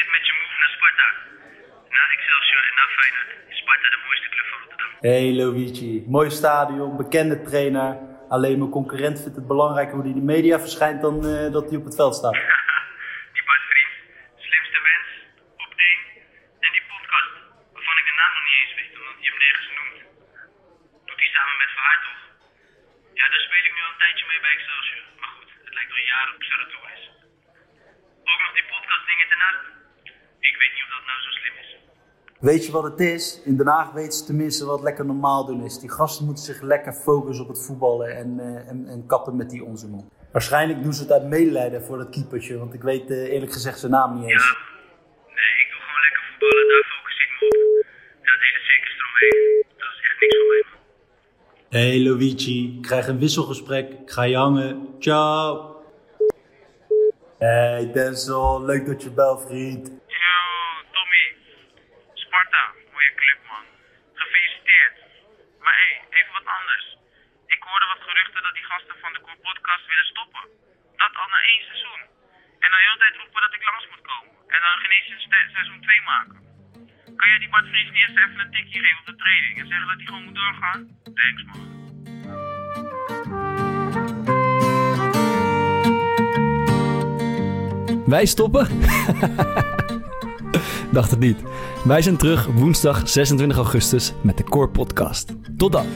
Gefeliciteerd met je move naar Sparta. Na Excelsior en na Feyenoord is Sparta de mooiste club van Rotterdam. Hey Luigi, mooi stadion, bekende trainer. Alleen mijn concurrent vindt het belangrijker hoe hij in de media verschijnt dan eh, dat hij op het veld staat. die Bart Vriend, slimste mens, op één. En die podcast, waarvan ik de naam nog niet eens weet, omdat hij hem nergens noemt. Doet hij samen met Verhaar toch? Ja, daar speel ik nu al een tijdje mee bij Excelsior. Maar goed, het lijkt al jaren op Xeratorisch. Ook nog die podcast dingen ernaast. Ik weet niet of dat nou zo slim is. Weet je wat het is? In Den Haag weten ze tenminste wat lekker normaal doen is. Die gasten moeten zich lekker focussen op het voetballen en, eh, en, en kappen met die onzin op. Waarschijnlijk doen ze het uit medelijden voor dat keepertje, want ik weet eh, eerlijk gezegd zijn naam niet eens. Ja, nee, ik doe gewoon lekker voetballen, daar focus ik me op. En dat hele circus eromheen, dat is echt niks voor mij, man. Hey Luigi, ik krijg een wisselgesprek. Ik ga je hangen. Ciao. Hey Denzel, leuk dat je belt vriend. Sparta, mooie club, man. Gefeliciteerd. Maar hé, hey, even wat anders. Ik hoorde wat geruchten dat die gasten van de podcast willen stoppen. Dat al na één seizoen. En dan de hele tijd roepen dat ik langs moet komen. En dan geen eens seizoen 2 maken. Kan jij die Bart Vries niet eerst even een tikje geven op de training en zeggen dat hij gewoon moet doorgaan? Thanks, man. Wij stoppen? Dacht het niet. Wij zijn terug woensdag 26 augustus met de Core Podcast. Tot dan.